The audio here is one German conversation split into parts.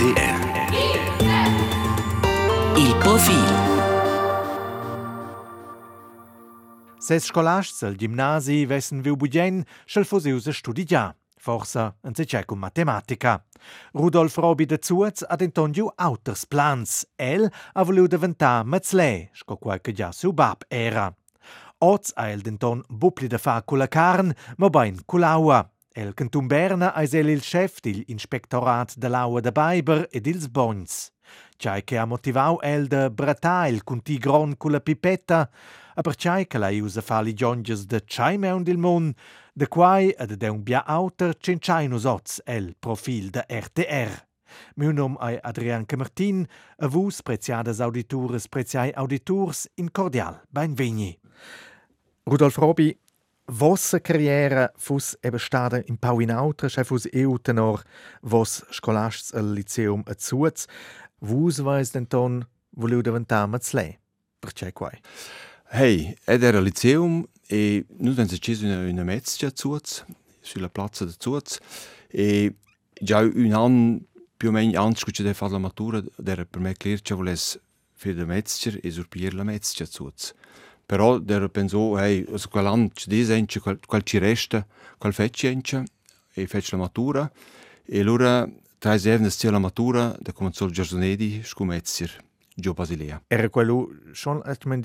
RTR Il profil Ses scolasts al gimnasi vessen viu bugen schel fosiuse studiar. Forsa en se con matematica. Rudolf Robi de Zuez ha dentongiu auters plans. El ha voluto diventare mezzle, sco qualche già su bab era. Oz ha el denton bupli da fa culla carn, ma bain cullaua. El canton Berna ha el il chef dil inspectorat de l'aua de Baiber ed ils bons. C'hai che ha motivau el de bratail cun ti gron culla pipetta, a per c'hai che la usa fa li gionges de c'hai meun dil mon, de quai ad de un bia auter cenciai nus oz el profil de RTR. Meu nom è Adrian Camertin, a vus preziadas auditores preziai auditors in cordial benvegni. Rudolf Robi, vossa carriera fus eben stada in Pau in Autra, schei fus eu tenor vos scolasts al Lyceum a Zuz. Vus vais denton voleu diventar mazzle? Perché quai? Hey, ed era Lyceum e nu den se cis una, una mezzia Zuz, sulla piazza de Zuz, e già un an più o meno antes che ci fare la matura, era per me chiaro che volesse fare la e sorpire la mezzia Zuz. Però der pensò, hey, also quell'anno ci dice, quel, quel ci resta, quel fece e fece la matura, e allora tra i evni la matura, da cominciò il giardinedi, scumezzir, Gio Basilea. Era quello schon eine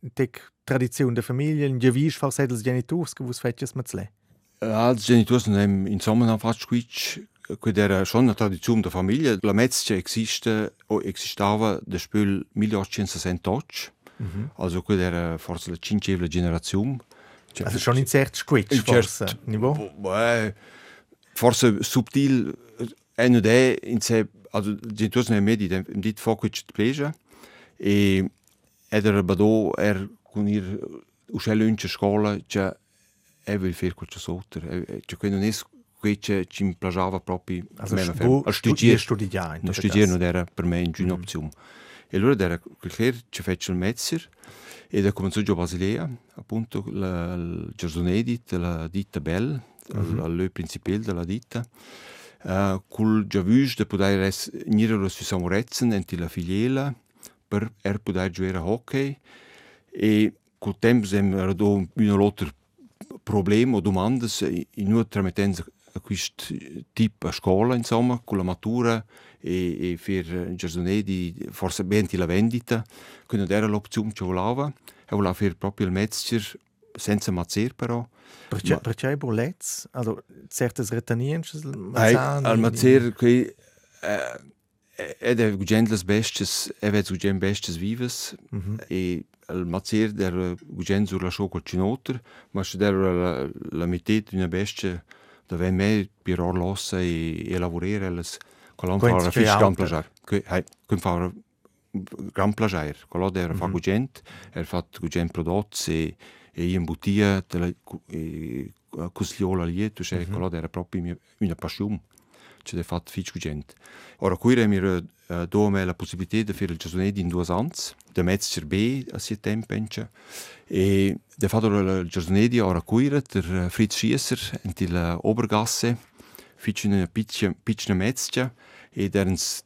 Tradition der Familie, in Javisch far sedels genitors, che vus fetches mazzle? Als genitors non hem insomma non fatto squitch, quid era schon una tradizione der Familie. La mezzia existe, o existava da spül 1868, Mhm. also quid era forse la cinquevla generazione. Cioè, Also schon in cert squitch, in forse, cert- niveau? Beh, forse subtil è non è in sé also non è medi im dit focuc pleja e ed era bado er con ir uscel unce scola cioè e vil fer quel sotter cioè non è che ci implajava proprio Also a studiare studiare non era per me una opzione e allora era quel che fece il mezzer e da cominciò già a Basilea appunto la, il giardinedi della ditta Bell Mhm. al lö principale della ditta uh, col già visto da poter res nire lo si samoretzen en la filiela per er poter giocare a hockey e col tempo era un altro problema o domande in una tramettenza a questo tipo a scuola insomma con la matura e, e per giardinedi forse ben la vendita quindi era l'opzione che voleva e voleva fare proprio il mezzer senza mazzer però Perché, Ma- perché bolets? Also, certes retanienches, Hey, mazzani... al mazer qui eh, ed è gugent bestes e vet gugent bestes vives Mhm. e al mazer der gugent sur la scho col ma se der la, la mitet una bestia da ven me piror lossa e, e lavorare alles colon Quint fara c'è fisch gran auto. plagiar che hai kun fara gran plagiar colon der fa Mhm. gugent er fat gugent prodotti e e in bottiglia de la e cusliola lì tu sai Mhm. colon der proprio mia- una passione c'è fatto fisch gente. Ora qui mi uh, do me la possibilità di fare il giardinetto in due anni, da mezzer B a sia tempo pensa. E da fatto il giardinetto ora qui der Fritz Schiesser in la Obergasse, fece una piccola piccola mezzia e derens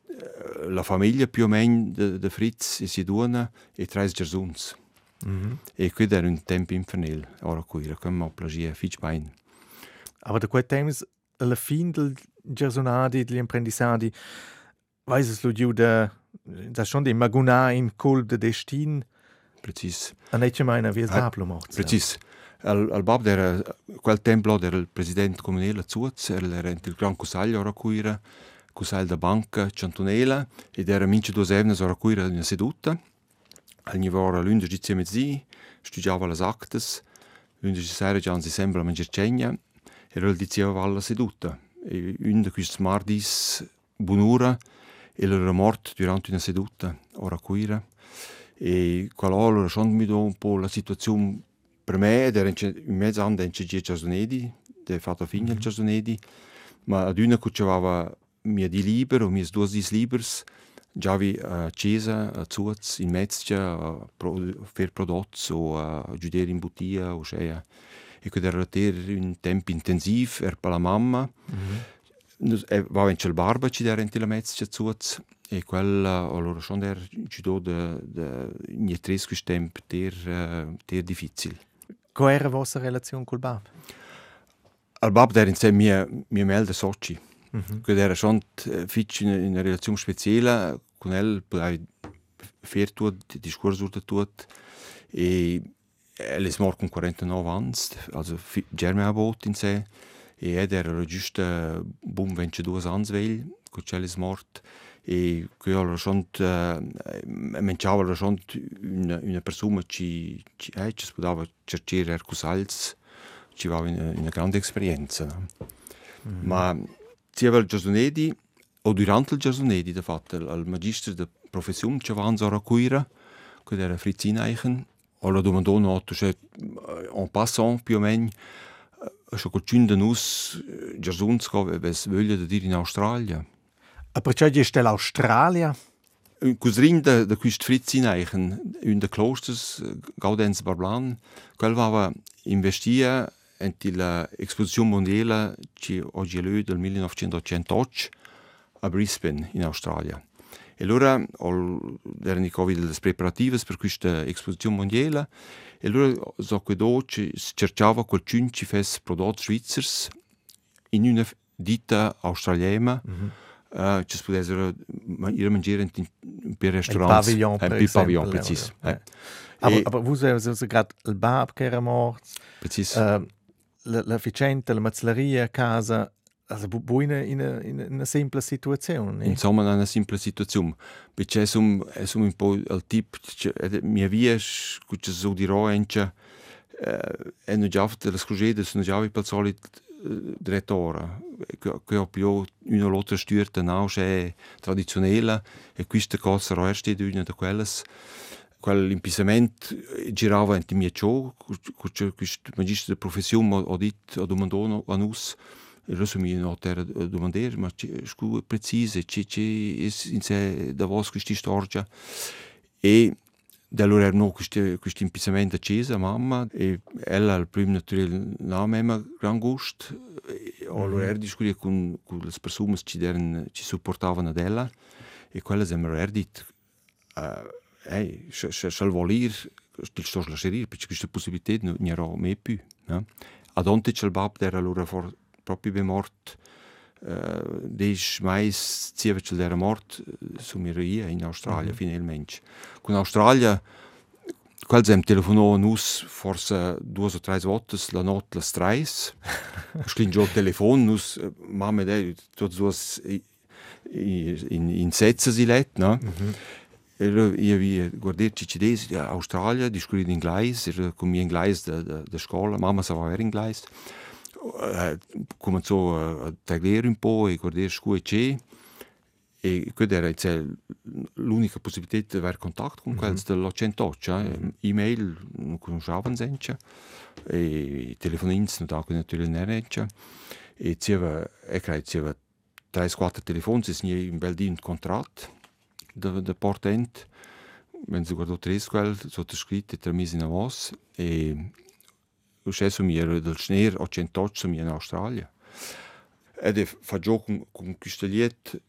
la famiglia più o meno de, de Fritz e si duona e tre gersuns. Mhm. E qui era un tempo infernale, ora qui, come ho plagia, fitch bein. Aber da quei temps, alla fin del gersonadi, degli apprendissadi, weiß es lo giu da, da schon di maguna in col de destin, Precis. a nece meina wie es bablo macht. Precis. Al, al Bab era quel tempo era il presidente comunale Zuz, era il Gran Cusaglio ora cuira, Cusagl da banca Ciantonela ed era mince due evnes ora cuira una seduta. Al niveau l'undici di mezzi, studiava le actes, l'undici sera già si sembra a mangiare e il diceva alla seduta. E un di questi mardis buon'ora e era morto durante una seduta ora cuira. E mi do un po' la situazione per me ed era in mezzo a un CG Giardinedi, de fatto fine il Giardinedi, ma ad una che aveva mia di libero, mia due di libers, già vi a Cesa, a Zuz, in Mezzia, a pro, per prodotti o a giudere in bottiglia o cioè. E che era un tempo intensivo er per la mamma. Mhm. Nus- eh, Va in il barba ci der in la Mezzia Zuz e quella allora schon der judo de de nietresco temp ter uh, ter difficil. Qual era vostra relazione col Bab? Al Bab der in sé mia mia melde soci. Mm -hmm. Che era schon fitch in una relazione speciale con el per fer tut discorso da tut e el es mort con 49 anni, also germe abot in sé e ed era giusto bum 22 anni vegl, con cel es mort e che allora schon uh, menciava schon una, una persona ci ci eh, ci spodava cercare er cusals ci va una, una grande esperienza no? mm -hmm. ma sia vel giornedi o durante il giornedi da fatto al magister de professione ci va a cuira che era Fritzin Eichen allora domandò no tu c'è en passant più o meno schon col cin de nus giornunsko ves voglia de dir in Australia A perciò gli stel Australia? Cusrin de, de quist Fritzineichen in de Klosters Gaudenz Barblan, quel va investia in la exposizione mondiale che oggi lui del 1988 a Brisbane in Australia. E allora erano i covid le preparative per questa esposizione mondiale e allora so che doce cercava qualcuno che fes prodotti svizzers in una ditta australiana mm -hmm. Uh, ci si potessero ir in per restaurants. Un pavillon, per un pavillon, precis. Eh. Eh. Aber, aber vous avez gerade il era morto. Precis. Uh, la, la ficenta, la mazzeria, casa, also bu in una, in una simple situazione. Insomma, in una simple situazione. Perché è un, è un po' il tipo, mia via, che so dirò, è non già fatto le scrugette, sono già per solito direttore che ho più una lotta styrta now è tradizionale e questa cosa era erst una di quelle quell'impisamento girava in mia ciò questo magistro di professione ho detto ho domandato a noi lo mi no ter domandare ma scu precise ci ci in sé da vos questa storia e da allora era no questo questo impisamento accesa mamma e ella al primo naturale nome ma gran gusto allora era discutere con con le persone che deren ci supportavano ad ella. E quelle sembra era dit uh, hey shall volir stil sto lasciare perché questa possibilità non era mai più no? ad onte c'è il bab der allora for proprio be mort uh, des mais zievecel der mort su miria in Australia mm -hmm. finalmente con Australia quel sem telefonò nus forse due o tre volte la notte la strais schlin giò telefon nus mamme de tot duas in in setze si let no mm -hmm. Era, io vi guardare cicidesi a Australia, discutere in inglese, era con mio inglese da, da, da scuola, mamma sapeva in inglese. Cominciò a tagliare un po' e guardare scuole c'è. E quella era l'unica possibilità di avere contatto con mm -hmm. quelli dell'88. Eh? E-mail non conoscevano senza, e telefonini non davano naturalmente. E c'era, ecco, c'era 3-4 telefoni, si è un bel di un contratto da, da portent. Wenn sie guardo tres quel sottoscritto e tramis in avos e Cuscè sommiera dal schneer o centoc sommia in Australia. Ed è fa gioco con Custeliet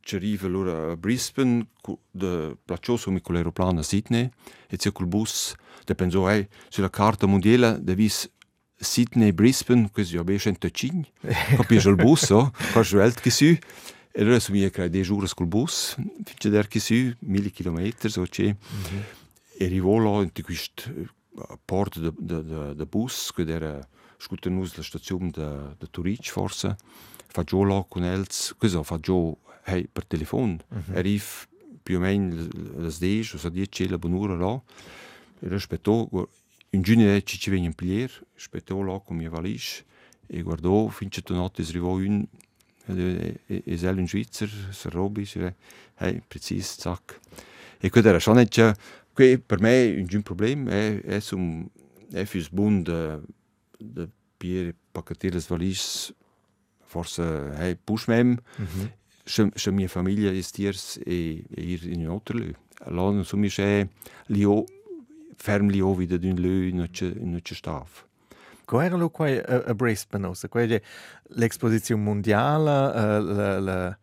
ci arriva allora a Brisbane, da Placioso con l'aeroplano a Sydney, e c'è col bus, e penso, eh, sulla carta mondiale, da vis Sydney, Brisbane, questo è ben scento e cign, capisci il bus, oh, quasi velt che su, e allora sono io che 10 ore col bus, fino a che su, 1000 km, so c'è, e rivolo in questo porta de, de, de, de bus che era scuta nus la stazione de, de Turic forse fa giù là con els cosa fa giù hey, per telefono. Mm -hmm. Arriva più o meno alle 10 o 10 la buon'ora là. E rispettò, in giugno ci ci vengono pigliere, rispettò là con mia valigia e guardò finché la notte si arrivò un e, e, e un Schweizer, Sir Robi, e hey, preciso, zack. E quello era schon nicht, que per me un giun problem è, è, sum, è fürs Bund de, de piere pacchetire le valigie forse hey, pushmem mm -hmm še mia famiglia is tiers e, e ir in un altro lö. Allora so mi c'è lio ferm lio vida d'un lö in un staff. Qual era qua a, a Brisbane, qual è l'esposizione mondiale, uh, la, la,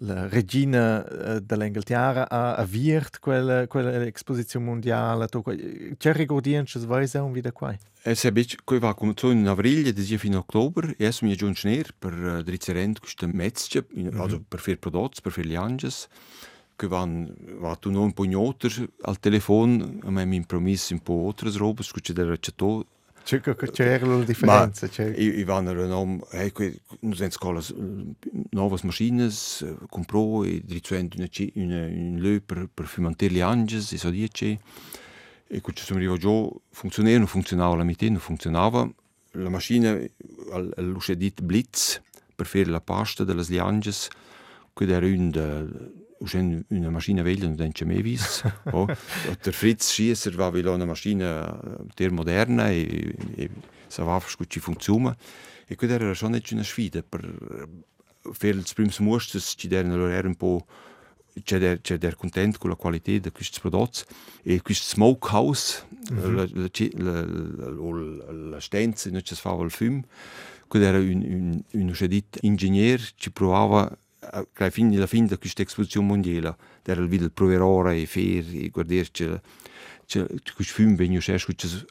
la regina eh, dell'Inghilterra ha avviert quella, quella esposizione mondiale. C'è ricordienza sveisa un video qua? Es è bic, qui va come in avril, di fino a ottobre, e es mi giun schner per uh, drizzerent questa metzge, mm-hmm. also per fir prodotti, per fir lianges, che van va tu non pugnoter al telefon, a me mi impromis un po' altre robe, scucce del recetto C'è la differenza. I, i vanno nom, nus ens colas novas maschines, compro e una, una, un lö per, per fumanter li anges, e so dice. E quando sono arrivato giù, funzionava, non funzionava la mitad, non funzionava. La macchina, l'usce dit Blitz, per fare la pasta delle lianges, quella era un Uschen una maschina veglia non denke mehr vis. oh. Der Fritz Schiesser war wie una maschina der moderna e, e savava scu ci funziona. E quella era schon nicht una sfida per per ils prims mosters ci derno loro era un po' c'è der c'è der content con la qualità di questi prodotti e questo smokehouse mm -hmm. la, la, la, la stenza non ci fa il film quello era un, un, ci provava alla fine, alla fine di questa esposizione mondiale, era il provare e fare e guardare questo film veniva sempre questo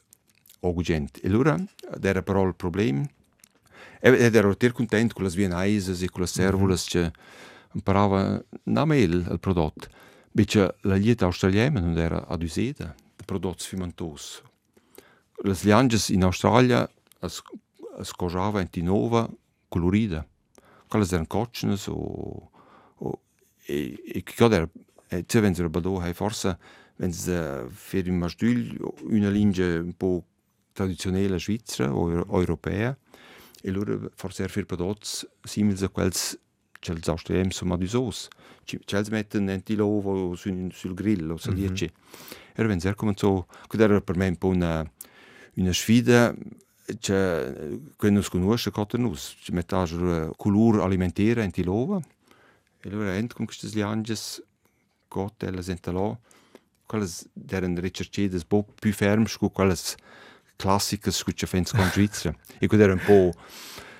gente. E allora, era però il problema. Ed ero molto contento con le vienaise e con le servole mm -hmm. che imparava non meglio il prodotto. Invece la lieta australiana non era ad usata, i prodotti fimentosi. Le lianges in Australia si cosavano in nuova colorida. Quelles eran Kotschnes o, o e, e che era? E se wenn sie bado hai forse wenn sie für im Mastül una linge un po' tradizionelle svizzera o europea. E loro forse er für prodotti simili a quels che els australiens sono madusos ci els metten in l'ovo sul, sul grill o so dice era wenn sie cominciò che era per me un po' una una sfida c'è che non si conosce cosa nus ci mettaggio la color alimentare in tilova e allora ent con queste lianges cotte la senta là quelles deren ricercate un po' più ferme con quelle classiche che ci fanno con Svizzera e quello era un po'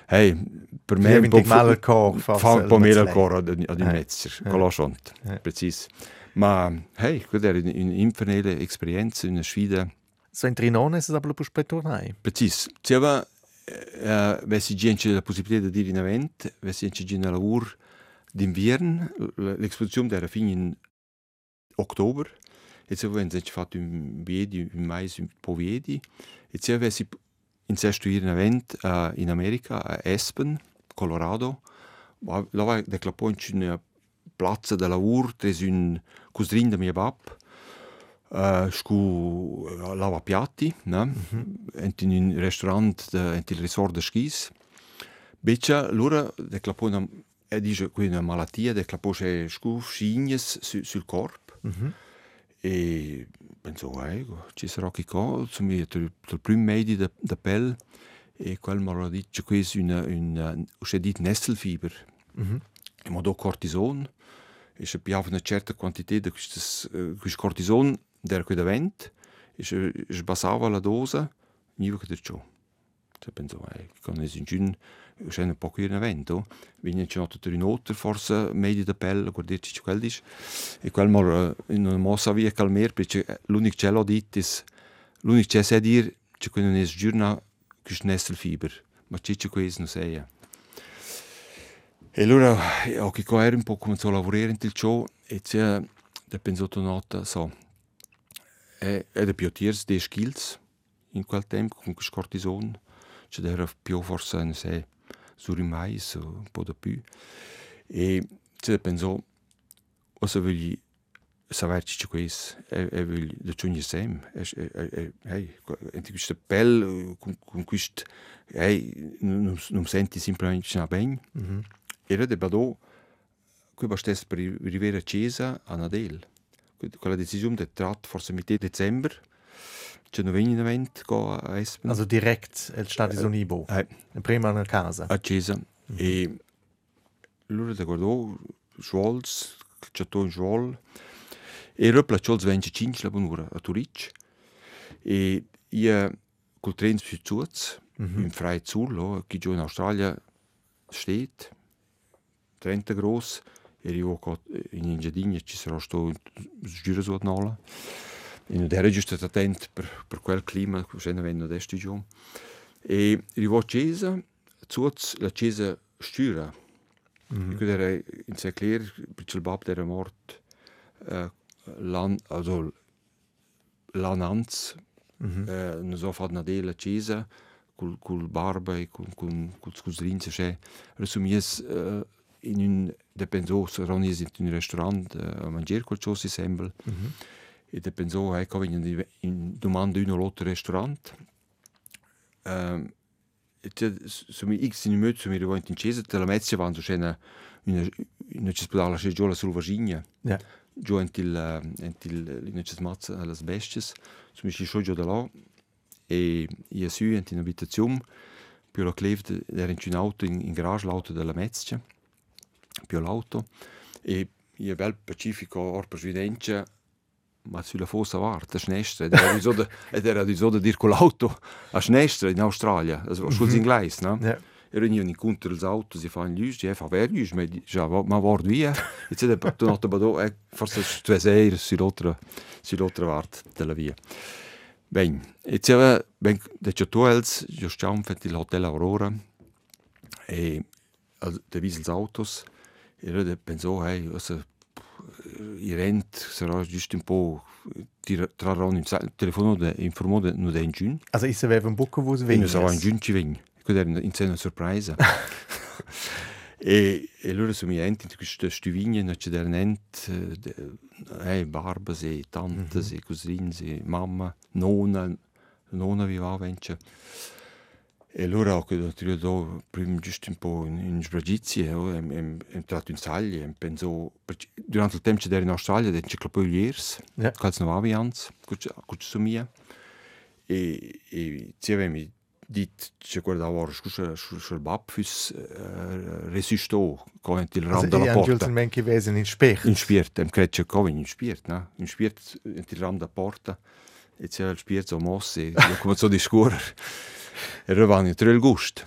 hey, per me un po' male il cor fa un po' male il cor ad un mezzer quello sont precis. Ma hey quello era un'infernale esperienza una sfida So in Trinone se aber pus per tornare. Precis. Tiava eh, vesi gente la possibilità di dire in avent, vesi gente gente lavoro d'invierno, l'esposizione era fine in ottobre, e se sich fatto un viedi, un mais, un po' viedi, e se vesi in sesto in avent uh, in America, a Aspen, Colorado, là va declapò in una piazza da lavoro, tres un cusdrin da mia bab, Uh, scu lava piatti, ne? Mm -hmm. in un restaurant, de, in il resort de skis. Beccia, loro declapò una, e dice qui una malattia, declapò c'è scu scignes su, sul corpo. Mm -hmm. E penso, ecco, ci sarà che cosa, il, il primo medi da, da pelle, e quel mi ha detto che è una, una, una, dit Nesselfieber. Mm -hmm. E mi ha dato cortisone, e c'è una certa quantità di questo uh, cortisone, der qui davent, e sbassava la dose, niva che ciò. Se penso, eh, con es in giun, c'è un po' in evento, viene c'è notte in otter, forse media da pelle, guardarci ciò quel dice, e quel mor, in una mossa via calmer, perché l'unico c'è l'ho detto, l'unico c'è se dir, c'è qui non es giurna, che snessel fiber, ma c'è c'è qui non sei. E allora, ho che era un po' cominciato a lavorare in ciò, e c'è, da pensato nota, so, e, era più tiers de skills in quel tempo con questo cortisone c'è era più forse non sai sul mais un po' di più. E c'è pensò o se voglio saperci c'è questo e, e voglio da ciò sem e, e, e, hey, in questa pelle con, con questo hey, non, non senti semplicemente bene mm -hmm. era de badò qui bastesse per arrivare a Cesa a Nadel quella decisione è tratta forse a dicembre in evento go a Espen. Also direkt il stadio uh, Unibo eh, prima a casa a Cesa mm e da guardò Schwolz c'è tu in Schwol e röpla Scholz 25 la bonura a Turic e io col treno più zuz mm -hmm. in frei zullo che giù in Australia steht 30 일이고 이제 digne ci sarò sto giuro su nola in der giusto attent per per quel clima che ne venno desti giù e rivo chiesa zuots la chiesa stüra mm -hmm. der in se clear bitel bab der mort uh, eh, lan also lananz mm -hmm. uh, eh, non so fat na de la chiesa col col barba e con con col scuslin se resumie uh, in un de penso saranno in un restaurant uh, a mangiare qualcosa sembra mm -hmm. e de penso ecco in, in domanda un o l'altro restaurant uh, su mi x in möt su mi rivolto in cesa te la mezza van so scena una una cispodala che giola sul Virginia ja. Giù entil entil in cesmazza alle bestias su mi scio giù da là e io su in un'abitazione più la clevde era in un auto in, in garage l'auto della Metzia più l'auto e io bel pacifico or presidenza ma sulla fossa vart, a Schnestra, ed era di so ed era di so da dir con l'auto a Schnestra in Australia, also mm -hmm. schulz inglese, no? Ja. Er in in incontro els autos, si fan lüs, ja fa ver lüs, ma ja ma vord via. E c'è da tu nota bado, e forse tu es eir sull'altra sull'altra vart della via. Ben, e c'era ben de Chatuels, jo stiam fet il hotel Aurora e de vis els autos, era de penso, hey, also i rent sarà giusto un po' trarranno il telefono de informò de no den giun. Also ich aveva un buco vos vegn. Io un giun ci vegn. Quella era in una sorpresa. e, e su mi enti in queste stuvigne non c'è nent eh, barbas e tantes mm -hmm. e cosins e mamma, nonna, nonna vivava vence. E allora ho trovato prima giusto un po' in sbragizie, ho entrato in saglie e penso, durante il tempo che ero in Australia, ero enciclopediers, ja. quals non avians, questo su mia. E, e ci avevamo detto che guardavo ora sul babfus uh, resisto con il ramo della porta. Also, men che vesen in spiert. In spiert, im crece come in spiert, no? In spiert il ramo della porta. E c'era il spiert so mosse, come so di scorrere. Tre il gusto.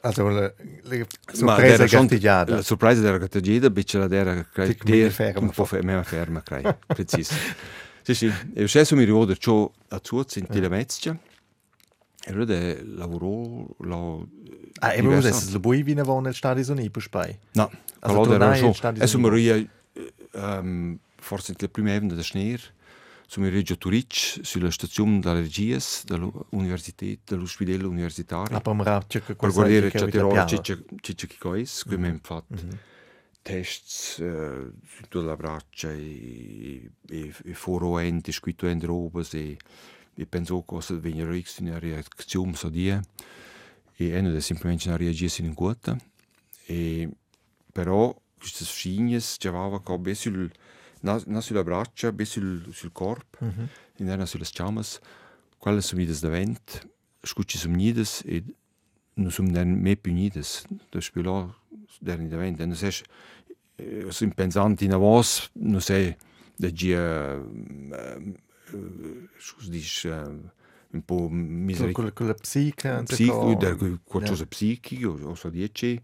Also sorpresa gattigiada. La sorpresa della gattigiada, bitte la dera ferma. Un po' meno ferma, crei. Preciso. sì, sì. E stesso mi ricordo ciò a Zuz in Tilemezia. E allora lavorò... La, ah, e voi siete la bui vina von il stadio Uni per spai? No. Allora era so. E so mi forse in la prima event da Schneer Som in Reggio Turic, sulla stazione della Regias, dell'università, dell'ospedale universitario. Ah, per per guardare c'è terrore, c'è c'è che cosa, come abbiamo fatto. Tests uh, su tutta la braccia e, e, e foroenti, scritto in roba e, e penso cosa venire una reazione so die. E hanno da semplicemente una reazione in quota e però queste scigne ci aveva che sul na, sulla braccia, bis sul, sul corpo, mm -hmm. in einer sulle chamas, quelle sono vides da vent, scucci sono nides e non sono dann mehr più nides. Da spilo der in da vent, non sei sono pensante in avos, non sei da gia uh, uh, dice uh, un po' misericordia. Con, con la psiche, psiche, da qualcosa psichico, o so dice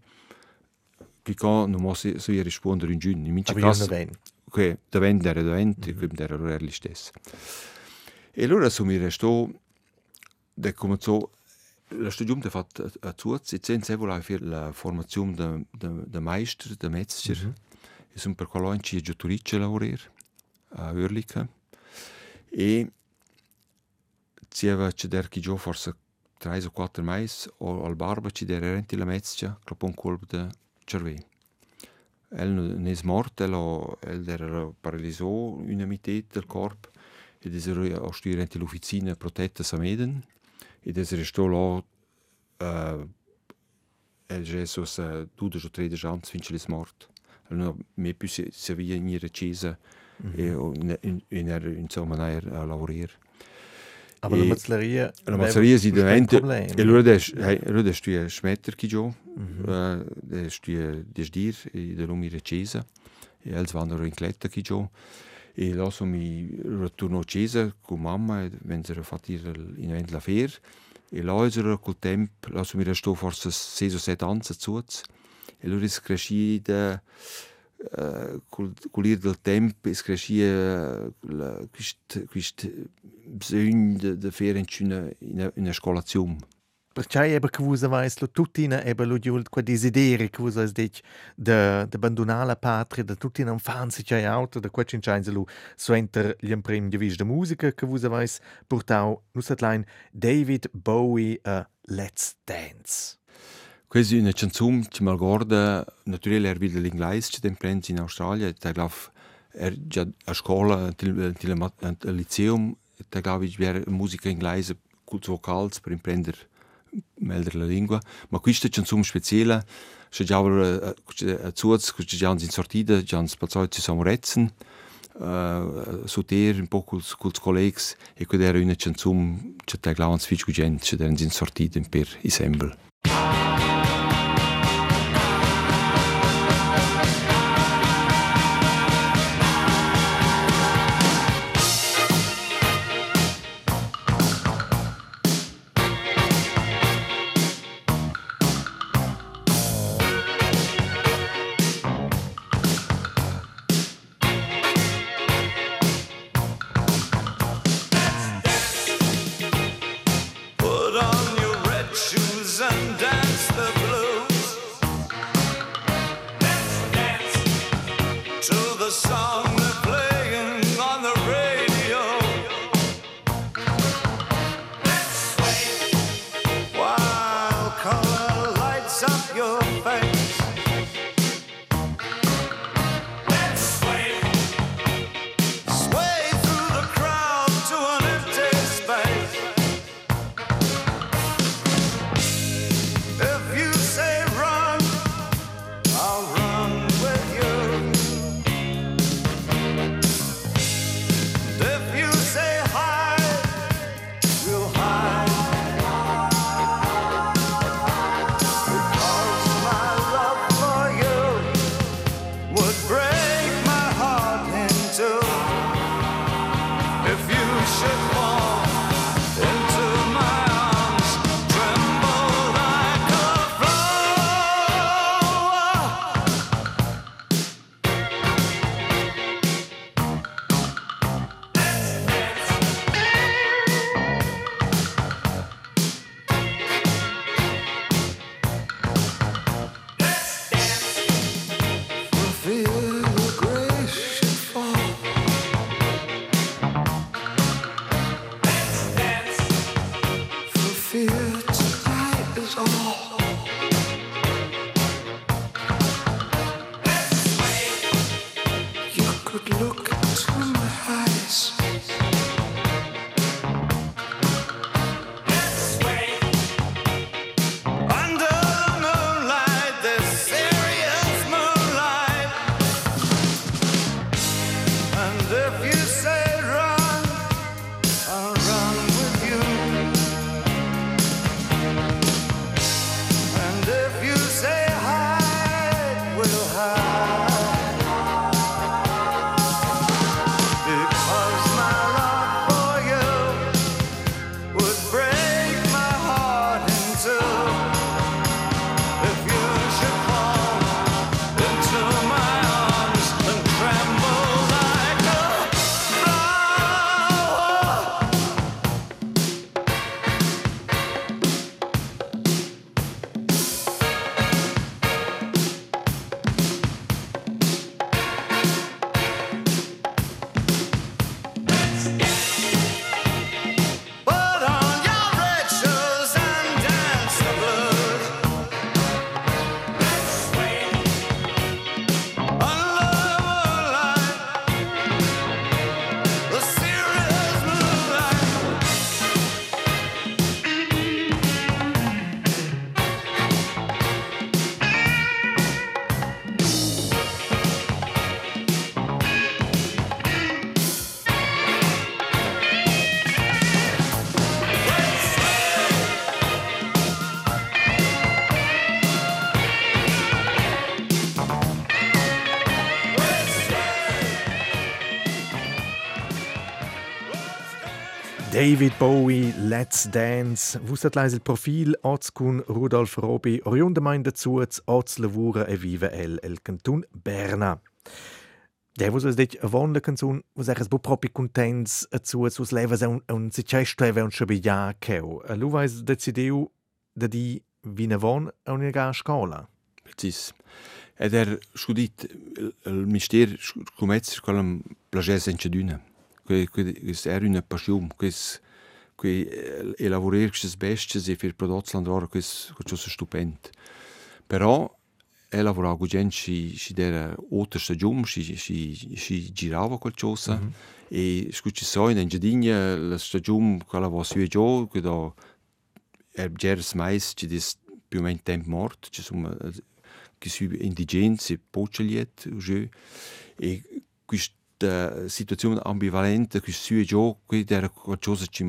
che non posso rispondere in giugno. In caso, che davanti era davanti, mm -hmm. come era l'ora stesso. E allora su mi restò, da come so, la stagione ha fatto a Zuz, e senza voleva fare la formazione da, da, da maestro, da metzger, mm -hmm. e sono per quello ho Turice lavorare, a Örlica, e ci aveva c'è der che già forse tre o quattro mesi, o al barba ci der renti la metzger, proprio un colpo da cervello. El non è morto, el, el era paralisò una metà del corpo ed era a studiare l'officina protetta a Meden ed era restato là uh, el già so sa 12 o 13 anni finché è morto. El non mai più si, si avvia in chiesa mm -hmm. e in, in, in, insomma a lavorare. Aber la mazzeria la mazzeria si diventa e allora des allora studia schmetter chi jo de studia des dir e de lumi recesa e els vanno in cletta chi jo e là so mi ritorno a casa con mamma e wenn sie fatto in event la fer e là è col tempo là so mi resto forse 6 o 7 anni zu. E allora è crescita colher del tempo, es crescia questo, questo bisogno di, di fare in una, una scolazione. Perciò è che voi avete tutti quel desiderio che voi avete di abbandonare la patria, di tutti in infanzia che hai avuto, di questo incendio suenter gli imprimi di vista musica che voi avete portato, nostro David Bowie, uh, Let's Dance. È una canzone che mi ricorda, naturalmente era wieder l'inglese, che temprano in Australia, e glaube, er già a scuola, al liceo, e glaube, era musica inglese, cults vocals, per imprendere meglio la lingua, ma questa canzone speciale, c'è già a Zuz, c'è già in sortita, già in spazio ci siamo retzen, uh, su ter un po' con i colleghi, e quella era una canzone che te glavano sfici gente, che erano in sortita per i David Bowie, Let's Dance. Wusset leise il profil oz cun Rudolf Robi oriundemein dazu oz lavura e vive el el cantun Berna. Der was es dit a vonda canzun, was er es bu propi contents dazu, was leva un un si cesto e un schabigia keu. A lu vais decideu da di vina von a una ga scola. Precis. Ed er scudit il mister comezz quellam plages en cheduna. Que que er una passion, que que elaborer queste bestes e fir prodotti landora que que stupend. Però e lavorava con gente si si dera altra stagione si si girava qualcosa mm -hmm. e so in Engiadinha la stagione quella va su e giù che da er gers mais ci dis più o meno tempo morto ci sono che su indigeni e je e questa situazione ambivalente che su e giù che era qualcosa ci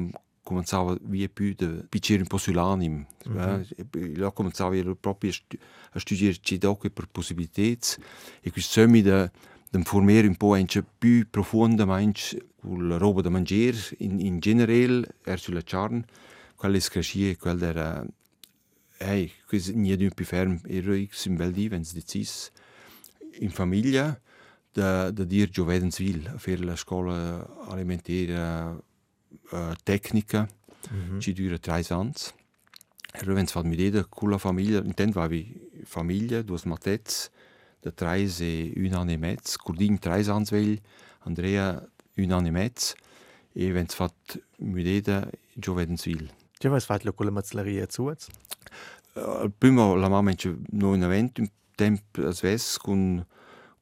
cominciava via più de piccere un po' sull'animo. Mm -hmm. Là cominciava proprio a studiare ci doc per possibilità e questo semi da de formare un po' anche più profondamente con la roba da mangiare in, in generale er sulla charn quella screscia quella era hey, questo niente più fermo ero io in bel di wenn decis in famiglia da da dir giovedensville a fare la scuola alimentare tecnica mm -hmm. ci dura tre anni. E wenn es mit jeder cooler Familie, intent war wie Familie, du hast Matez, der drei un an e mezz, Curdin drei ans vel, Andrea un an e mezz, e wenn es mit jeder giovedensvil. Ja, was fat con la mazzleria zu? Prima la mamma in no in evento, un tempo as ves con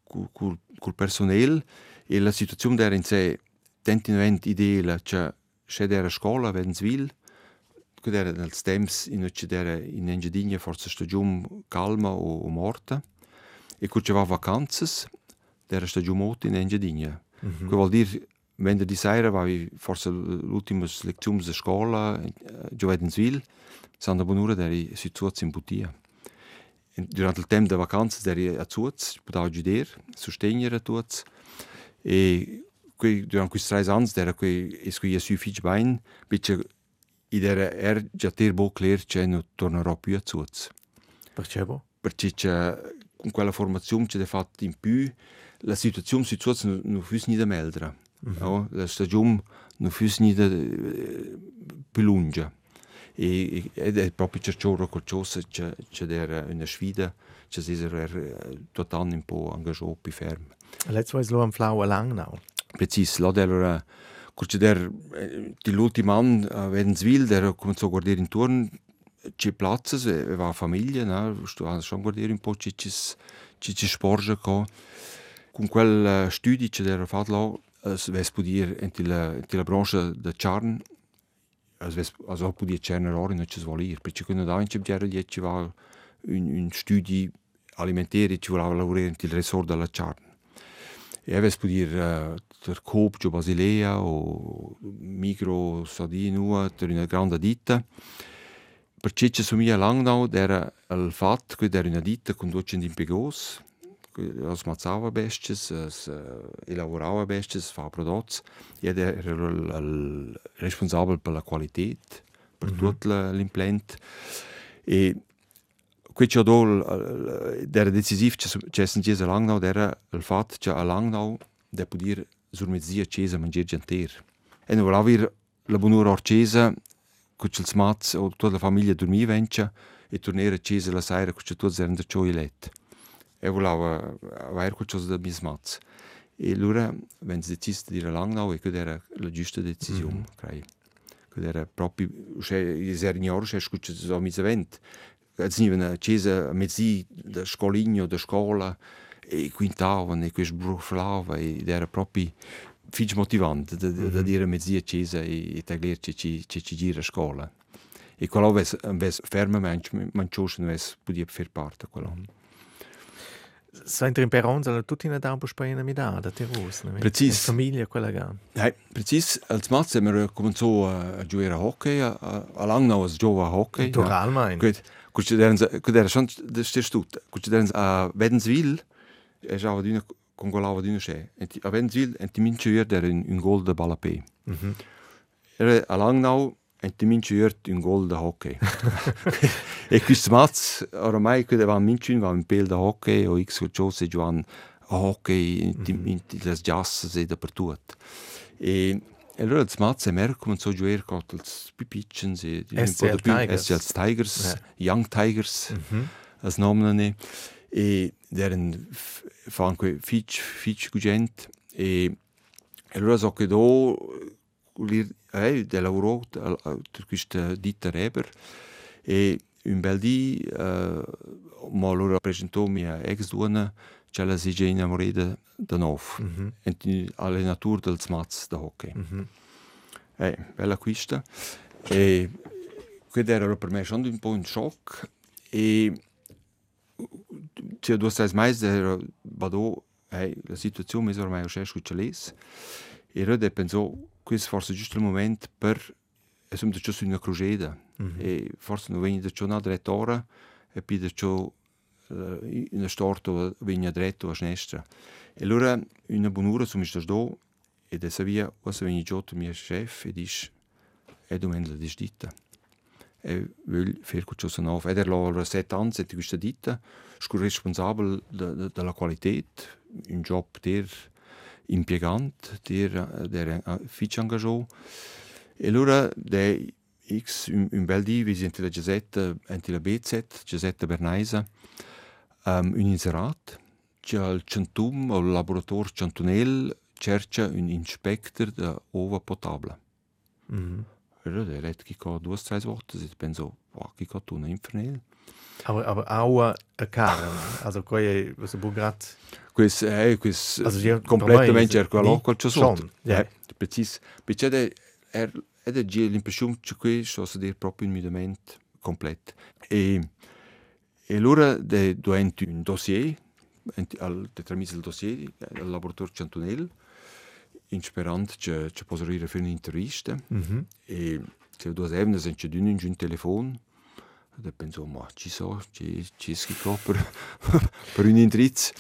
col, personale e la situazione era in sé tent in event ideale, cioè c'è della scuola a Venzwil, che nel temps in in Engiadinha forse stagione calma o, o morta, e che c'era vacanze, era stagione in Engiadinha. Mm -hmm. Che vuol dire, venerdì sera avevi forse l'ultima lezione della scuola a Giovedenswil, Santa Bonura era su Zuz in Butia. Durante il tempo delle vacanze era a Zuz, poteva giudere, sostenere a Zuz, e quei durant quei tre anni era quei es quei su fich bain bitte i der er già ter bo clear che non tornerò più a Zuz. Perché bo? Perché con quella formazione ha fatto in più la situazione su Zuz non, non fu ni da meldra. Mm -hmm. no? La stagione non fu ni da più lunga. E, ed è proprio cercioro qualcosa che, che era una sfida che si era tutto anno un po' engagiato più fermo. Letztes Mal lo am Flau a Langnau. Precis là der curce der l'ultimo anno a Vedenswil der cominciò a guardare intorno c'è plazzas e va famiglia no? Sto a schon guardare un po' ci ci ci sporge co. Con quel studio che der fatto là es ves podir in la in la branche de charn es ves also podir cerner ora non ci svolir perché quando da in c'è già ci va un un studio alimentare ci voleva lavorare in il resort della charn e aves podir uh, ter Coop de Basilea o Micro Sardinua ter una grande ditta. Perché ci somiglia Langnau era il fatto che era una ditta con 200 impiegos, as mazzava bestes, as uh, elaborava bestes, fa prodotti, ed era il, il responsabile per la qualità, per mm -hmm. tutto l'impianto. E Quet dol der decisiv che senties a Langnau era il fat che a Langnau de podir sur mezzia cesa mangiar genter. E non volava la bonura orcesa con ils mats o tutta la famiglia dormia vencia e tornare a cesa la sera con tutti erano da cioilet. E volava avere qualcosa da mis mats. E allora, wenn si decis di dire a Langnau, e quella era la giusta decisione, mm -hmm. credo. Quella era proprio, cioè, i serniori, cioè, scuccia, so mis event. Nie una chiesa mezzi da scoligno da scuola e quintavano e questo bruflava ed era proprio figlio motivante da, da, da dire mezzi a chiesa e, e tagliare che ci, che ci gira a scuola. E quello avesse, avesse fermamente, mancioso non avesse potuto fare parte. Quello. Sempre in Peron sono tutti in Adampo Spagna mi da, da Tirus. Precis. Famiglia quella che... Hey, precis. Als Matze wir cominciò a giocare a hockey, a, a a giocare a hockey. Total, mein. Gut. Considerando a Vedenswil, è già d'una con golava d'una c'è. A Vedenswil enti mince der in un gol de Balapé. Mm -hmm. Era a Langnau e minci urt un gol da hockey. e questi mazz, ormai che davano minci va un pel da hockey o x giocano a hockey in, mm -hmm. in, in le giasse e dappertutto. E e allora il mazz è mer come so giocare con i pipiccians e SCL Tigers. SCL Tigers, Ja. Young Tigers, Mhm. als nomine e deren fan que fitch fitch gugent e e allora so che do lir eh de lavoro per questa ditta Reber e un bel di uh, ma allora presentò mia ex donna c'è la si già innamorata da nov Mhm. e di allenatur del smaz da hockey Mhm. eh, bella questa. E questo era per me un po' un shock. E cioè, due stai mai era vado eh, la situazione mi ormai c'è scuccia les. E ora penso questo forse è giusto il momento per già su una crociera Mhm. e forse non viene da ciò una direttora e poi da ciò uh, una storto viene dritto a sinistra. E allora una buon'ora sono stato do e da sabia cosa viene il mio chef e dice e domenica la ditta e vuol fare qualcosa nuovo. Ed era la sette anni di questa ditta, sono responsabile de- de- della qualità, un job der impiegante, der, der uh, fitch engagiato. E allora de X un, un bel dì visente la Giusetta enti la BZ, Giusetta Bernaisa, um, un inserat, c'è il centum o il laboratorio centunel cerca un inspector da ova potabile. Mhm. Allora der hat gekauft due tre volte, e penso, wow, gekauft una infernel. Aber, aber auch eine Karen. Also, quei, was ein grad. Questo è questo Also, die- completamente ormai- cerco a qualcosa Schon, sotto. ja. Eh, precis. Perché è è è da già l'impressione che questo sta dire proprio in immediatamente completo. E e allora de duenti un dossier al de tramise il dossier al laboratorio Centunel in sperando che che possa riuscire a fare un'intervista Mhm. e se due evne sono c'è d'uno in un telefono e penso ma ci so ci ci schicco per per un indirizzo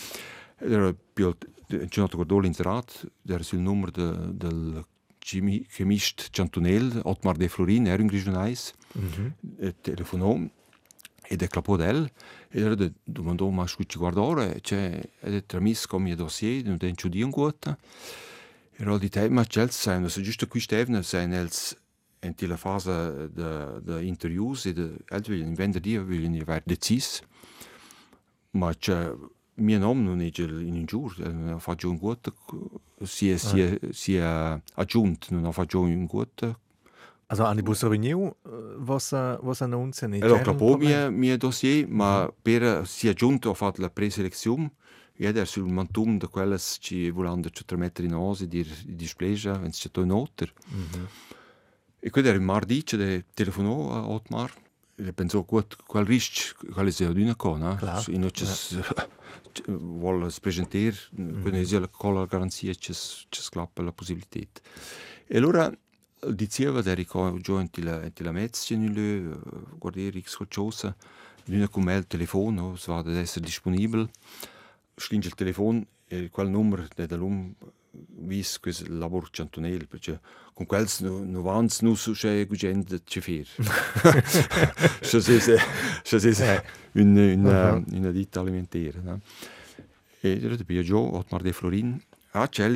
era più c'è un altro l'inserat era sul numero de, del chimi- chemist Chantunel Otmar de Florin era un grigionais Mhm. e telefonò ed è clapò d'el e era de domandò ma scucci guardare c'è ed è tramis come il dossier non den ci un guata era di te ma c'è sai se giusto qui stevne sai nels in la fase de, de interviews e de alt will in vender die will in wer decis. Ma c'è mio nome non è in un giur non fa giù un guata sia sia sia aggiunto non fa giù un guata Also, an die Busser Renew, was, äh, was annunziano? in Allora, German capo Problem? mio, mio dossier, ma per si è giunto a fare la preselezione, ed è sul mantum di quelle che ci volando ci trasmettere in osi di displegia, wenn si c'è un noter. Mhm. E quello era il mardi, che telefonò a Otmar, e pensò, gut, qual rischio, quale sia d'una cosa, Klar, no? E ci vuole presentare, quindi sia con la garanzia che ci scappa la possibilità. E allora diceva da ricordo giù in la in la mezza in le guardare x qualcosa l'una con me il telefono va ad essere disponibile. Stringe il telefono e quel numero de da lum vis quel lavoro cantonel perché con quel no vans nu su c'è gente c'è fer. Se se se se se un una una ditta alimentare no? e era de Biagio Otmar de Florin. Ah c'è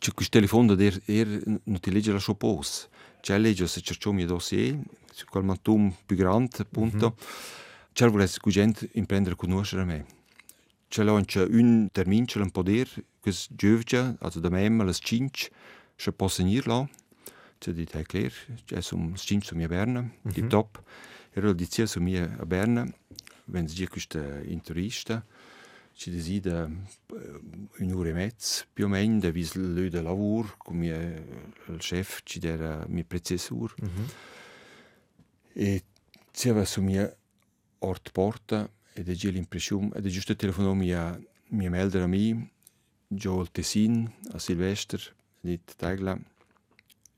c'è questo telefono da er, er non ti legge la sua pose. C'è legge se cercò mio dossier su quel mantum più grande appunto c'è volesse che gente imprendere a conoscere me. C'è là un termine c'è un poter questo giovane also da me alle 5 se posso venire là c'è di te chiaro c'è un 5 su mia Berna di top. E allora diceva su mia Berna. Wenn sie questa intervista ci decide un'ora e mezza più o meno da vis lui del lavoro come il chef ci era mio prezzessore Mhm. e ci aveva su mia ort porta ed è già l'impressione ed è giusto telefonò mia mia melder a me il Tessin a Silvester di Tegla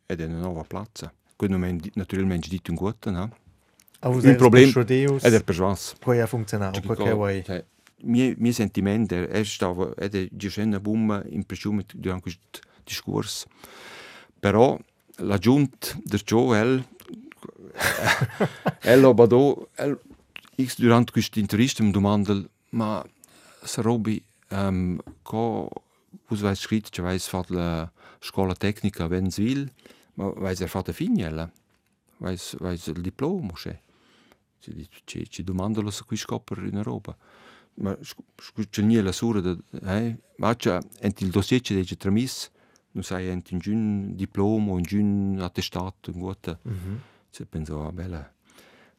ed è una nuova piazza quello non è naturalmente detto un gusto no? Aber Un problem- Deus, ed è per svanz poi ha funzionato, perché mie, mie sentimenti è stato ed è già una bomba impressione durante questo discorso però la giunt der Joe, el, el obado, el, X durant questo intervista mi domanda, ma se Robi, um, co, vos vais scritto, che vais fat la scuola tecnica Venzwil, ma vais er fat a fignella, vais, vais il diploma, che? Ci, ci, ci domanda se qui scopper in Europa. Ma c'è nie la sura eh, ma c'è ent il dossier c'è dice tramis, non sai ent un giun diploma, un giun attestato, un guata. Mm -hmm. C'è penso, ah, bella.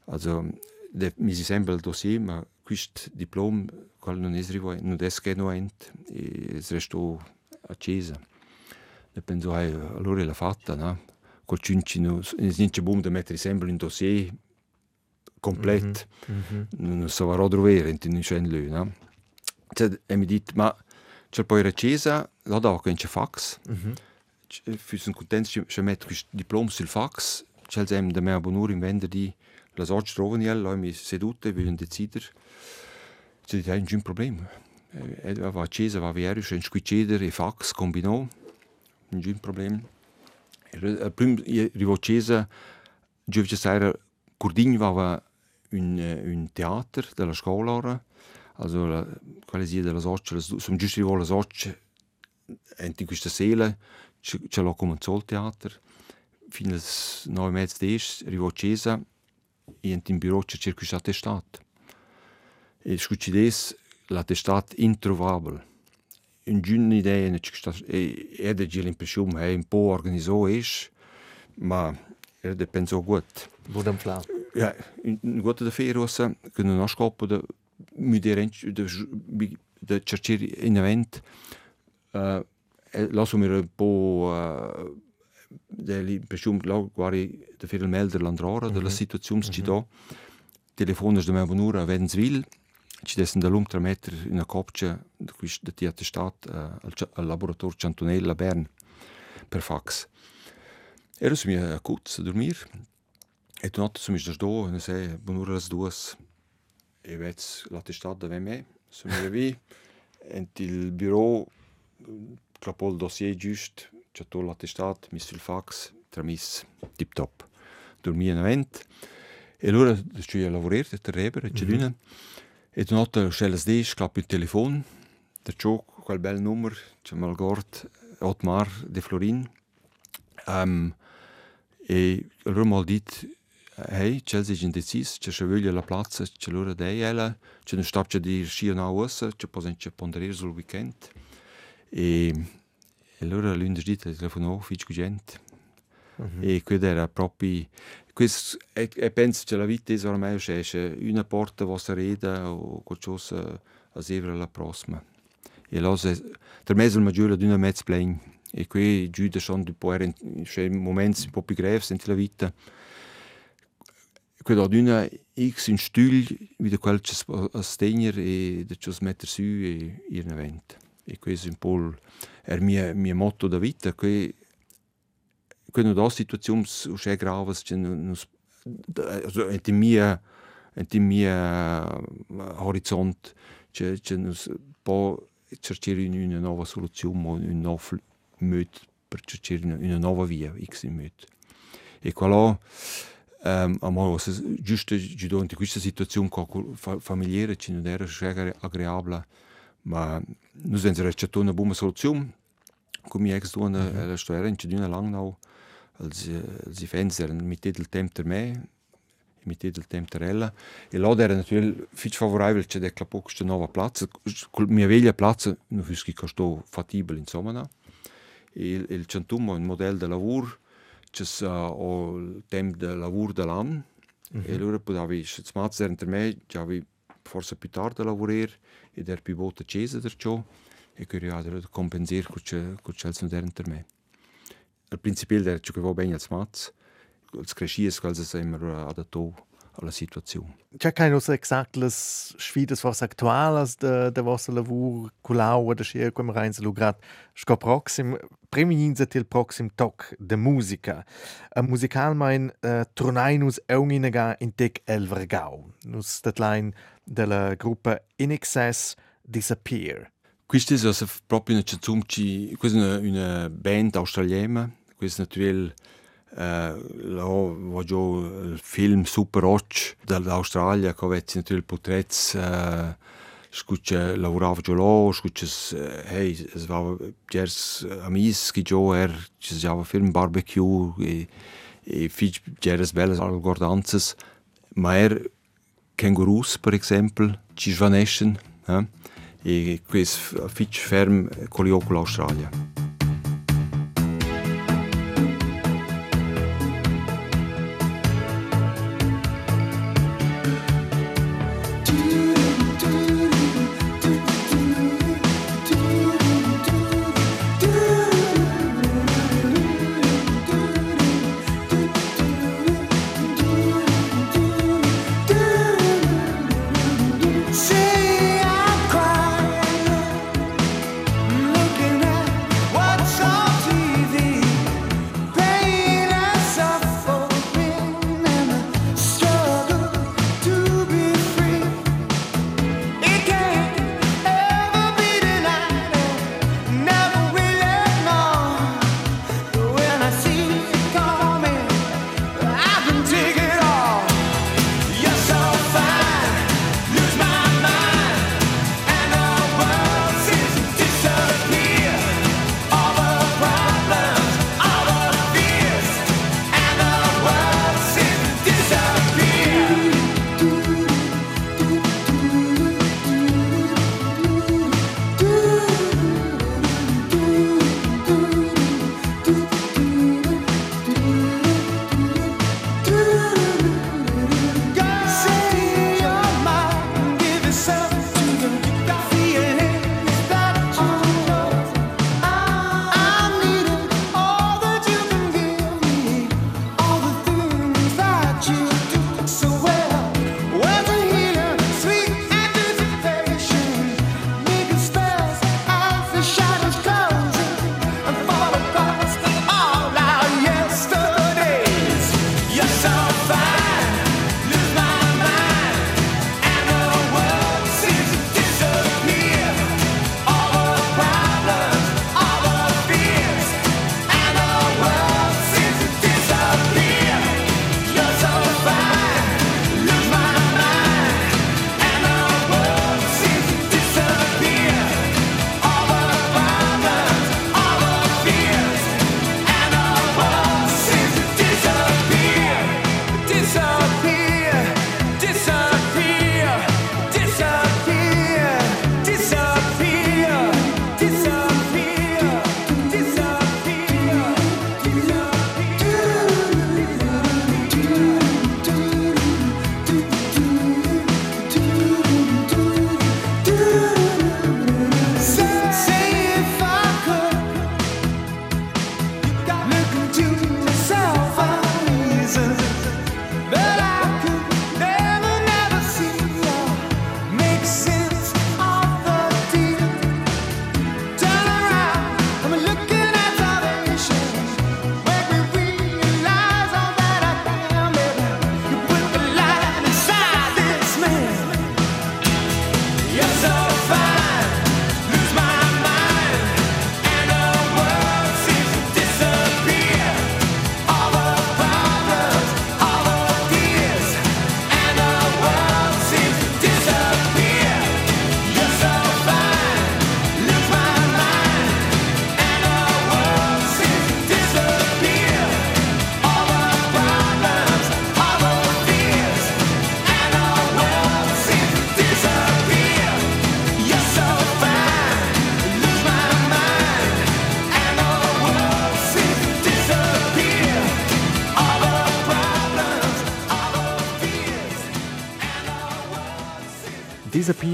Also, de, mi si sembra il dossier, ma questo diploma, qual non è arrivato, non è che non ent, e resto a Cesa. E penso, ah, allora l'ha fatta, no? Col cinci, non è buono da mettere sempre in dossier, komplett. Mm -hmm. So varò dove in un scen lui, no? Cioè, e mi dit, ma c'è poi recesa, là da che c'è fax. Mm -hmm. Füssen contents che metto questo diploma sul fax, c'è sem da me bonur in vender di la sorge trovaniel, là mi sedute, vogliono decidere. C'è di un problema. E va cesa, va vero, c'è un squiceder e fax combinò, un problema. E prima arrivo cesa, giovce sera, Curdin va un, un teater della scuola, also la, quale sia della soccia, sono giusto di la soccia, in questa sera c'è l'ho cominciato il teatro, fino alle nove e mezza di arrivo a Cesa, e in un bureau c'è circa attestato. E scuccides l'attestato introvabile. Un giorno idea, e era già l'impressione, che un po' organizzato è, ma era pensato gut. Budem plan. Ja, da ferosa, che non ho scopo da mudere da da cercare in event. Uh, lasso mir un po uh, l'impressione là guardi da fare il melder l'androra della situazione mm -hmm. ci do. Telefones da me venura a Venzwil, ci dessen da l'um meter in una copcia da da ti attestat uh, al, laboratorio Ciantonella a Bern per fax. Era su mia cuz a dormir, E tu notte sono da do, ne sei, buon'ora las duas. E vez l'attestato da me, sono vi, e il bureau, clapò il dossier giust, c'è tutto l'attestato, messo il fax, tramis, tip top. Dormì in avent. E allora ci ho lavorato, a Reber, c'è mm -hmm. E tu notte c'è las des, clapò il telefono, da ciò, quel bel numero, c'è mal gort, Otmar de Florin. Um, e allora mal dit, hey, c'è si indecis, c'è se voglia la plaza, c'è l'ora dei ella, c'è non sta c'è di scia na ossa, c'è poi c'è ponderare sul weekend. E, e allora lunedì telefonò fic gente. Mm -hmm. E quello era proprio questo e, e penso che la vita è ormai c'è una porta vostra reda o qualcosa a severa la prossima. E allora per me è il maggiore di una mezza plane e qui giù sono un po' in momenti un po' più gravi nella vita Quella d'una X in stül wieder qualches a stegner e de cios metter su e ir event. E questo un po' er mia mia motto da vita che quando da situazions usce gravas che nus also ent mia ent mia horizont che che nus po cercare una nuova soluzione un nuovo modo per cercare una nuova via X in modo. E quello Um, amor, se giusto giusto in questa situazione familiare ci non era schwer agreabile, ma noi sind recetto una buona soluzione. Come ex dona mm -hmm. la storia in Cedina Langnau, als als i fans erano mit del tempo der me, mit del tempo der ella, e là era natürlich viel favorabile c'è del capo questa nuova piazza, col mia veglia piazza non fu che costò fattibile insomma. E il centumo un modello di lavoro c'è uh, il tempo di lavoro dell'anno mm -hmm. e allora potevi smazzer entre me avevi forse più tardi a lavorare ed era più volta accesa da ciò e quindi io compensare con ciò che era entre me. Al principio era ciò che va bene al smazz, als crescies, quals es immer adattato alla situazione. C'è che non esatto le sfide forse attuali del de vostro lavoro con l'aua da scia come reins lugrat sco proxim preminenza til proxim toc de musica. A musical mein uh, tornainus euninaga in tec el vergau. Nus statlein della gruppa In Excess Disappear. Questa è proprio una, una band australiana, questa è naturalmente Uh, là voglio il film Super Watch dall'Australia che avete natürlich porträts uh, scuccia lavorava già là scuccia hey es war gers amis che già er ci si film barbecue e e fich gers belles algordanzas ma er kängurus per esempio ci svaneschen eh? e questo fich ferm con l'Australia.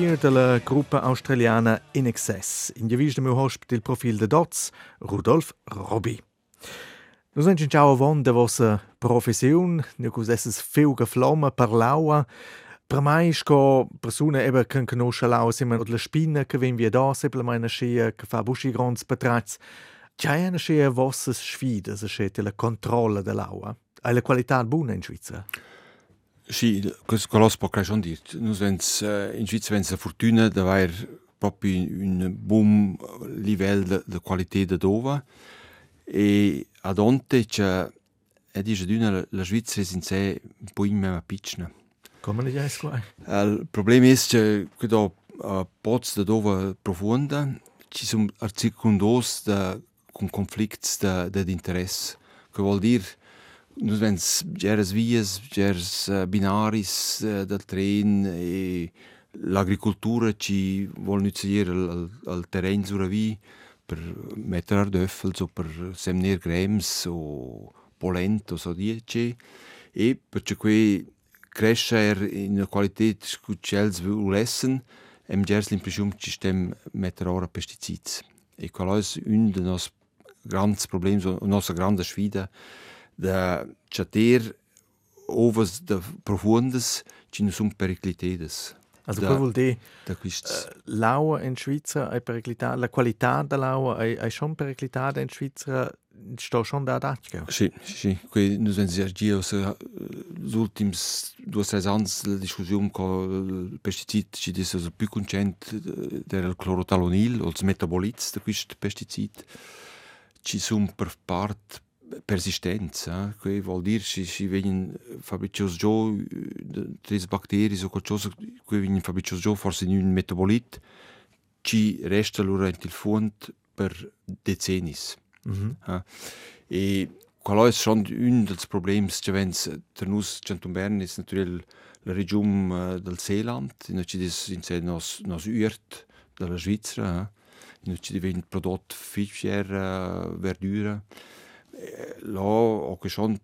Disappear della gruppa australiana In Excess. In meu hospite il profil de Dots, Rudolf Robby. Nus ens ciao avon de vossa professiun, nu cus esses feuga flomma per l'aua, per mai sco persone eben can conosce l'aua sima od la spina che ven via da, sepla mai na scia che fa buschi grons patrats. C'è una scia vossas sfidas, a scete la controlla dell'aua. Hai la qualità in Svizzera? Sì, questo colos può schon dir. Nus vens uh, in Svizzera vens la fortuna da aver proprio un buon livello di qualità da dova e ad onte c'è e dice d'una la Svizzera è in sé un po' in meno piccina. Come ne dici qua? Il problema è che da uh, pots da dove profonda ci sono circondos da con conflitti di interesse. Che vuol dire nus vens geres vias, geres uh, binaris uh, del tren e l'agricoltura ci vuol nutriere al, al terreno sulla via per mettere ardöffels o per semner grems o polento so dice e perché qui crescer in una qualità che cels vulessen em gers l'impressione che stem mettere ora pesticidi e quello è un dei nostri grandi problemi, la nostra grande da chater ovas da profundas ci non sono periclitedes. Also da, vuol dire da quist... uh, l'aua in Svizzera è periclitata, la qualità dell'aua è, è schon periclitata in Svizzera, sto schon da d'acchio. Sì, sì, sì. Qui noi abbiamo già gli ultimi due o tre anni la discussione con il pesticid ci dice che più contento del clorotalonil o il metaboliti di questo pesticid ci sono per parte persistenza, che vuol dire che vengono fabbricati già tre batteri o qualcosa che vengono fabbricati già forse in un metabolite ci resta allora in il fondo per decenni. Mm -hmm. ah. E quello è schon un dei problemi che wenn per noi Bern è natürlich la regione uh, del Seeland, in cui in nos nos Urt della Svizzera, eh? in cui diventa prodotto Fischere, uh, verdura. Là ho che schon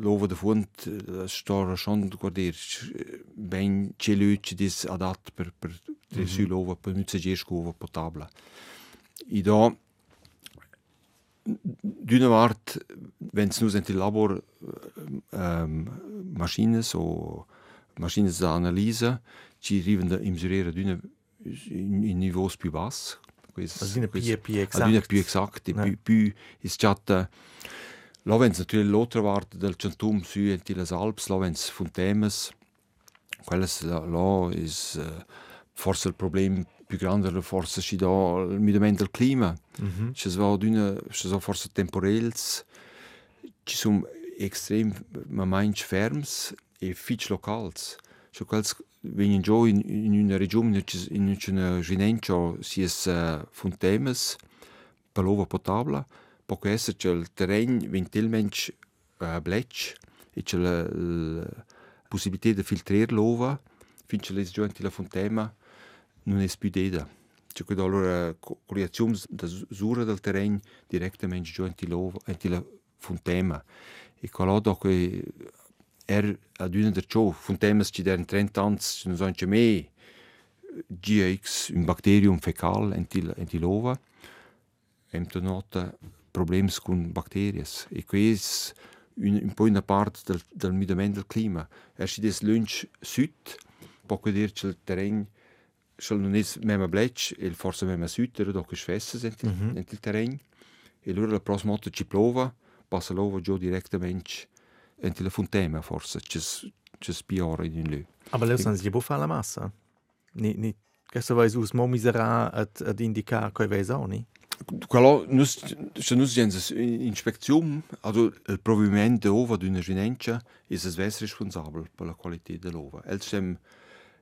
l'ova de font stora schon guardir ben celuci dis adat per per mm -hmm. su l'ova per nutze gescova potabla i da d'una part wenn es nus ent il labor ähm, maschines o maschines da analisa ci arriven da misurare d'una in, in niveaus più bassi quis, also più, più exakt. Adina più exakt, ja. più, più is chat Là wenn es natürlich l'altra parte del Centum su in les Alps, là wenn es Fontemes, quelles là is uh, forse il problema più grande forse ci da il miglioramento del clima. Mm -hmm. Ci sono ci sono forse temporels, ci sono extrem manch ferms e fitch locals. Cioè quels vengono già in, in una regione, in una ginencio, si è uh, fontemes, per l'ova potabile, può essere il terreno ventilmente uh, blecc e c'è la, la possibilità di filtrare l'ova finché le giù la fontema non è più deda. C'è quindi allora creazione da sura del terreno direttamente giù l'ova e la fontema. E quello dopo er ad una der ciò fontemas ci den 30 anni non so anche me GX un bacterium fecal enti l'ova hem nota problemi con bacterias e questo un, un po' una parte del, del miglioramento del clima. Er si des lunch sud, può dire che il terreno soll non è meno blecc e forse meno sud, era dopo schwesses in, mm -hmm. il terreno. E allora la prossima volta ci plova, passa l'ova giù direttamente in la fontema forse, c'è spiore in un lì. Aber lei sanno si può fare la massa? Ni, ni, se vai us mo misera ad, ad indicare che vai soni? Quello, nus, se nus gens inspezione, also il provimento dell'ova d'una ginencia è es ves responsabile per la qualità dell'ova. El stem,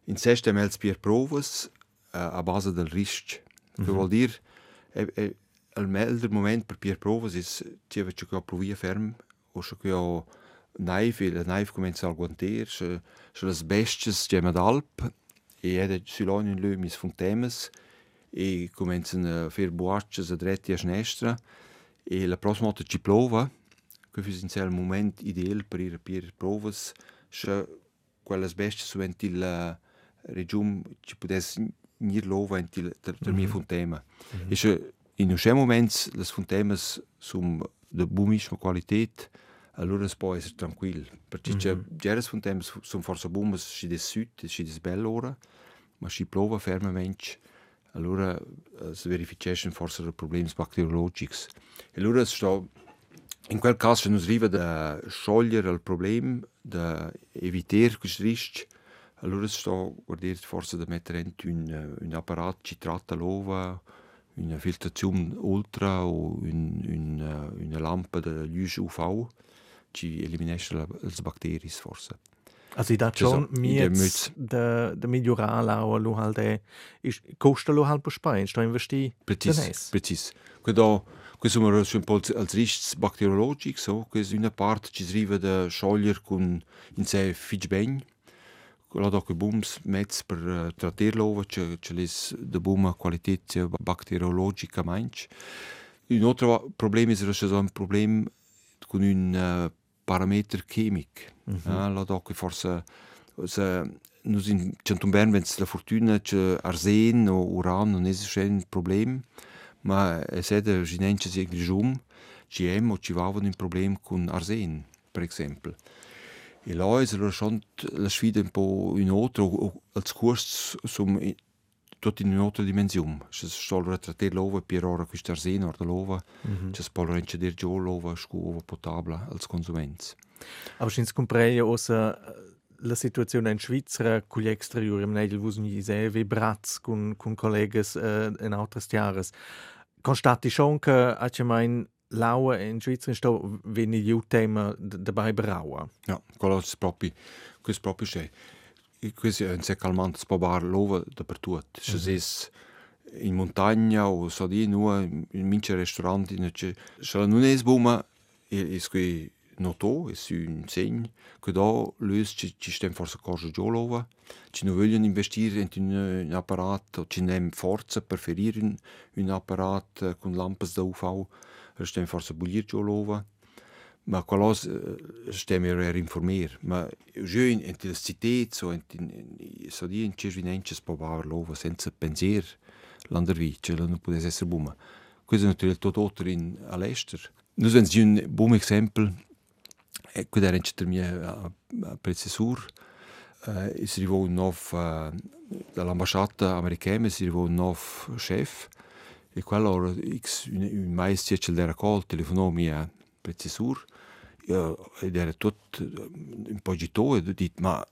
in sé stem els pier provas uh, a base del risc. Mm -hmm. Vuol dire, è, è, il melder moment per pier provas è che c'è che provia ferm, o che naive, la naive comincia a guanter, c'è le besties che d'alp, e è sull'ogno in lui mis fontemes, e cominciano a fare boacce a dretti a sinistra e la prossima volta ci plova. Che è il momento ideale per ir per provas. Se quelle bestie su in la regione ci potesse nir lova in il der, der mia fontema. Mm -hmm. e se in un certo momento le fontemas sono di buonissima qualità allora si può essere tranquillo perché -hmm. già le fontemas sono forse buone si des sud si des belle ora ma si plova fermamente allora uh, si verification forse problemi bacteriologici. E allora sto in quel caso non arriva da sciogliere il problema, da evitare questo rischio, allora sto guardando forse da mettere in un, un apparato che tratta l'ova, una filtrazione ultra o un, un, una lampa di luce UV ci eliminesce le batteri forse. Also ich dachte schon, mir der der migliorare auch lo halt è costa lo halt per Spain, sto investi. Precis, precis. Quando questo è un po' als risks bacteriologic so, che una parte ci arriva da sciogliere con in sé fitch ben. La doc booms mezz per tratterlo, c'è c'è les de buona qualità bacteriologica manch. Un altro problema è che un problema con un uh, parameter chimic. Mm -hmm. la doc forse se nus in Canton Bern wenn la fortuna c'è arsen o uran non è un problem, ma es da ginenche si grigium, ci hem o ci vavan un problem con arsen, per esempio. E là è schon la sfida un po' un altro, als kurs sum tot in un'altra dimensione. Se solo trattare l'ova per ora questo arseno o l'ova, mm -hmm. se può rendere giù l'ova scuola potabile als consumenti. Aber si comprende osa la situazione in Svizzera con gli exteriori, negli vusi se vibrat con con collegas uh, in altres tiares. Constati schon che a mein laua in Svizzera sto veni gli tema dabei braua. Ja, quello è proprio questo proprio c'è. Questo è un calmante spabar lova dappertutto. Se mm -hmm. in montagna o so di nu in mince ristoranti, se non è sbuma, è qui noto e su un segno che da löst ci, ci stem forse cosa giolova ci non vogliono investire in un, un apparato ci nem forza per ferire un, un apparato con lampe da UV stem forse bullir giolova ma quellos stem er informier ma je in in la cité so in so di in cervinences pobar lova senza pensier. Landervice non può essere buma. Questo naturalmente tutto in all'estero. Noi abbiamo un buon esempio Ecco, era per me precisur. Uh, si arrivò un nuovo uh, dall'ambasciata americana, si arrivò un nuovo chef. E quello x un, un maestro ce l'era col telefonò mia precisur ed era tutto un po' agitato e ho detto ma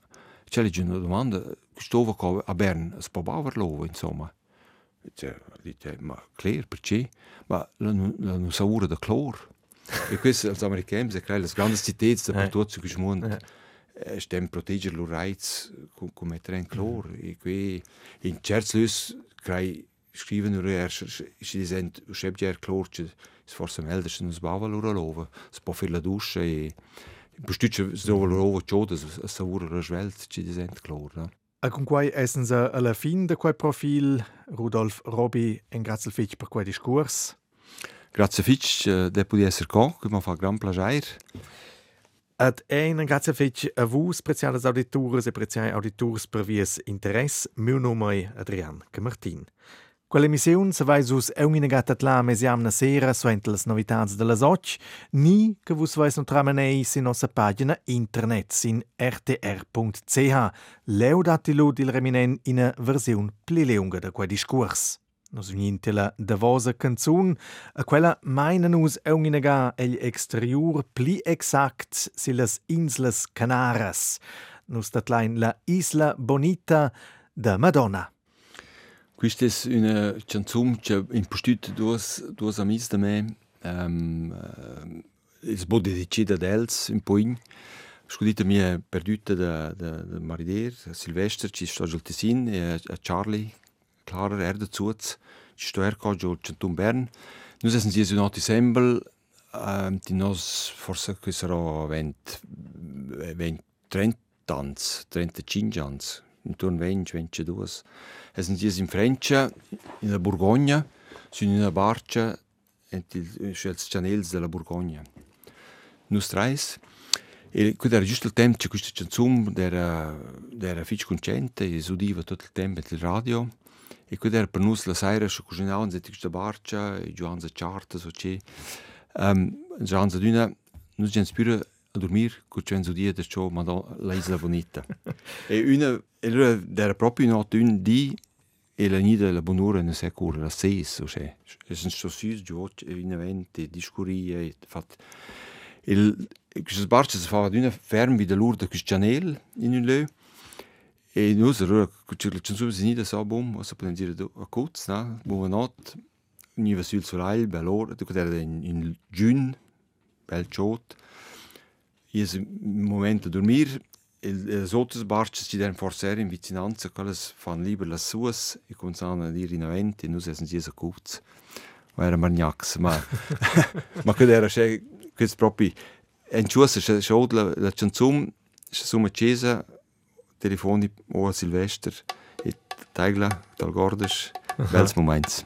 c'è una domanda stavo a Bern si può bavarlo insomma cioè, dite, ma clear perché ma non, non sa ora da cloro e questo als americani se crea le grandi città da tutto questo mondo stem proteggere lo rights con mettere in clor e qui in certi lus crea scrivono er si dicono ja clor è forse meglio se non sbava loro lova si può fare la doccia e Bestütze so lova ciò da savura svelt ci dicono clor no? E con quai essen se alla fin de quel profil. Rudolf Robi en grazie fitch per quel discurs Grazie fitch uh, de pudi esser co, che mi fa gran piacere. Ad ein grazie fitch a vus, preziales auditores e preziai auditors per vies interess, meu nome Adrian Camartin. Quell'emissione se vai sus eumine gatat la mesiamna sera suente las novitats de las och, ni che vus vais non tramenei sin nostra pagina internet sin rtr.ch. Leudatilu dil reminen in a versione pli leunga da quei discurs. Nos uninte la davosa canzun, a quella maina nus eunginaga egl exterior pli exact si las Inslas Canaras. Nus datlein la Isla Bonita da Madonna. Questa è una canzone che in postut duas duas amis da me um, uh, il bo dedicida dels un po in scudita mia perduta da da, Marider Silvester ci sto Tessin e a Charlie. Klarer er dazu stärker giù Centum Bern. Nus essen sie un dicembre ähm, die nos forse che sarà 20 20 30 ans 35 ans intorno 20 22 essen sie in Francia in la Borgogna su in una barca els canels della Borgogna. Nus trais. E questo era giusto il tempo che questa canzone era, era fitch concente e sudiva tutto il tempo del radio. E quid era per nus la sera scho cucinau se tic sta barcia e giuanza charta so che um, giuanza d'una nus gens pure a dormir cu cens dia de ciò ma la isla bonita e una e allora era proprio not un di e la nida la bonura ne se cura la seis so che es un sosis giù e in eventi discuria e fat il queste barcia si fa d'una fermi de l'urda cristianel in un leu E nus allora la canzone si nida sa bom, o sa podem dire a coz, na, buona not, ni va sul solail, bel or, tu era in, in un momento a dormir le autres barches ci den forser in vicinanza quelles fan lieber las suas e cominciano a dire in avanti e nus essen giesa cuts ma era margnax ma ma che era che che proprio en chusa che schaut la canzum che suma chiesa telefoni o Silvester. E Teigla dal Gordes bels moments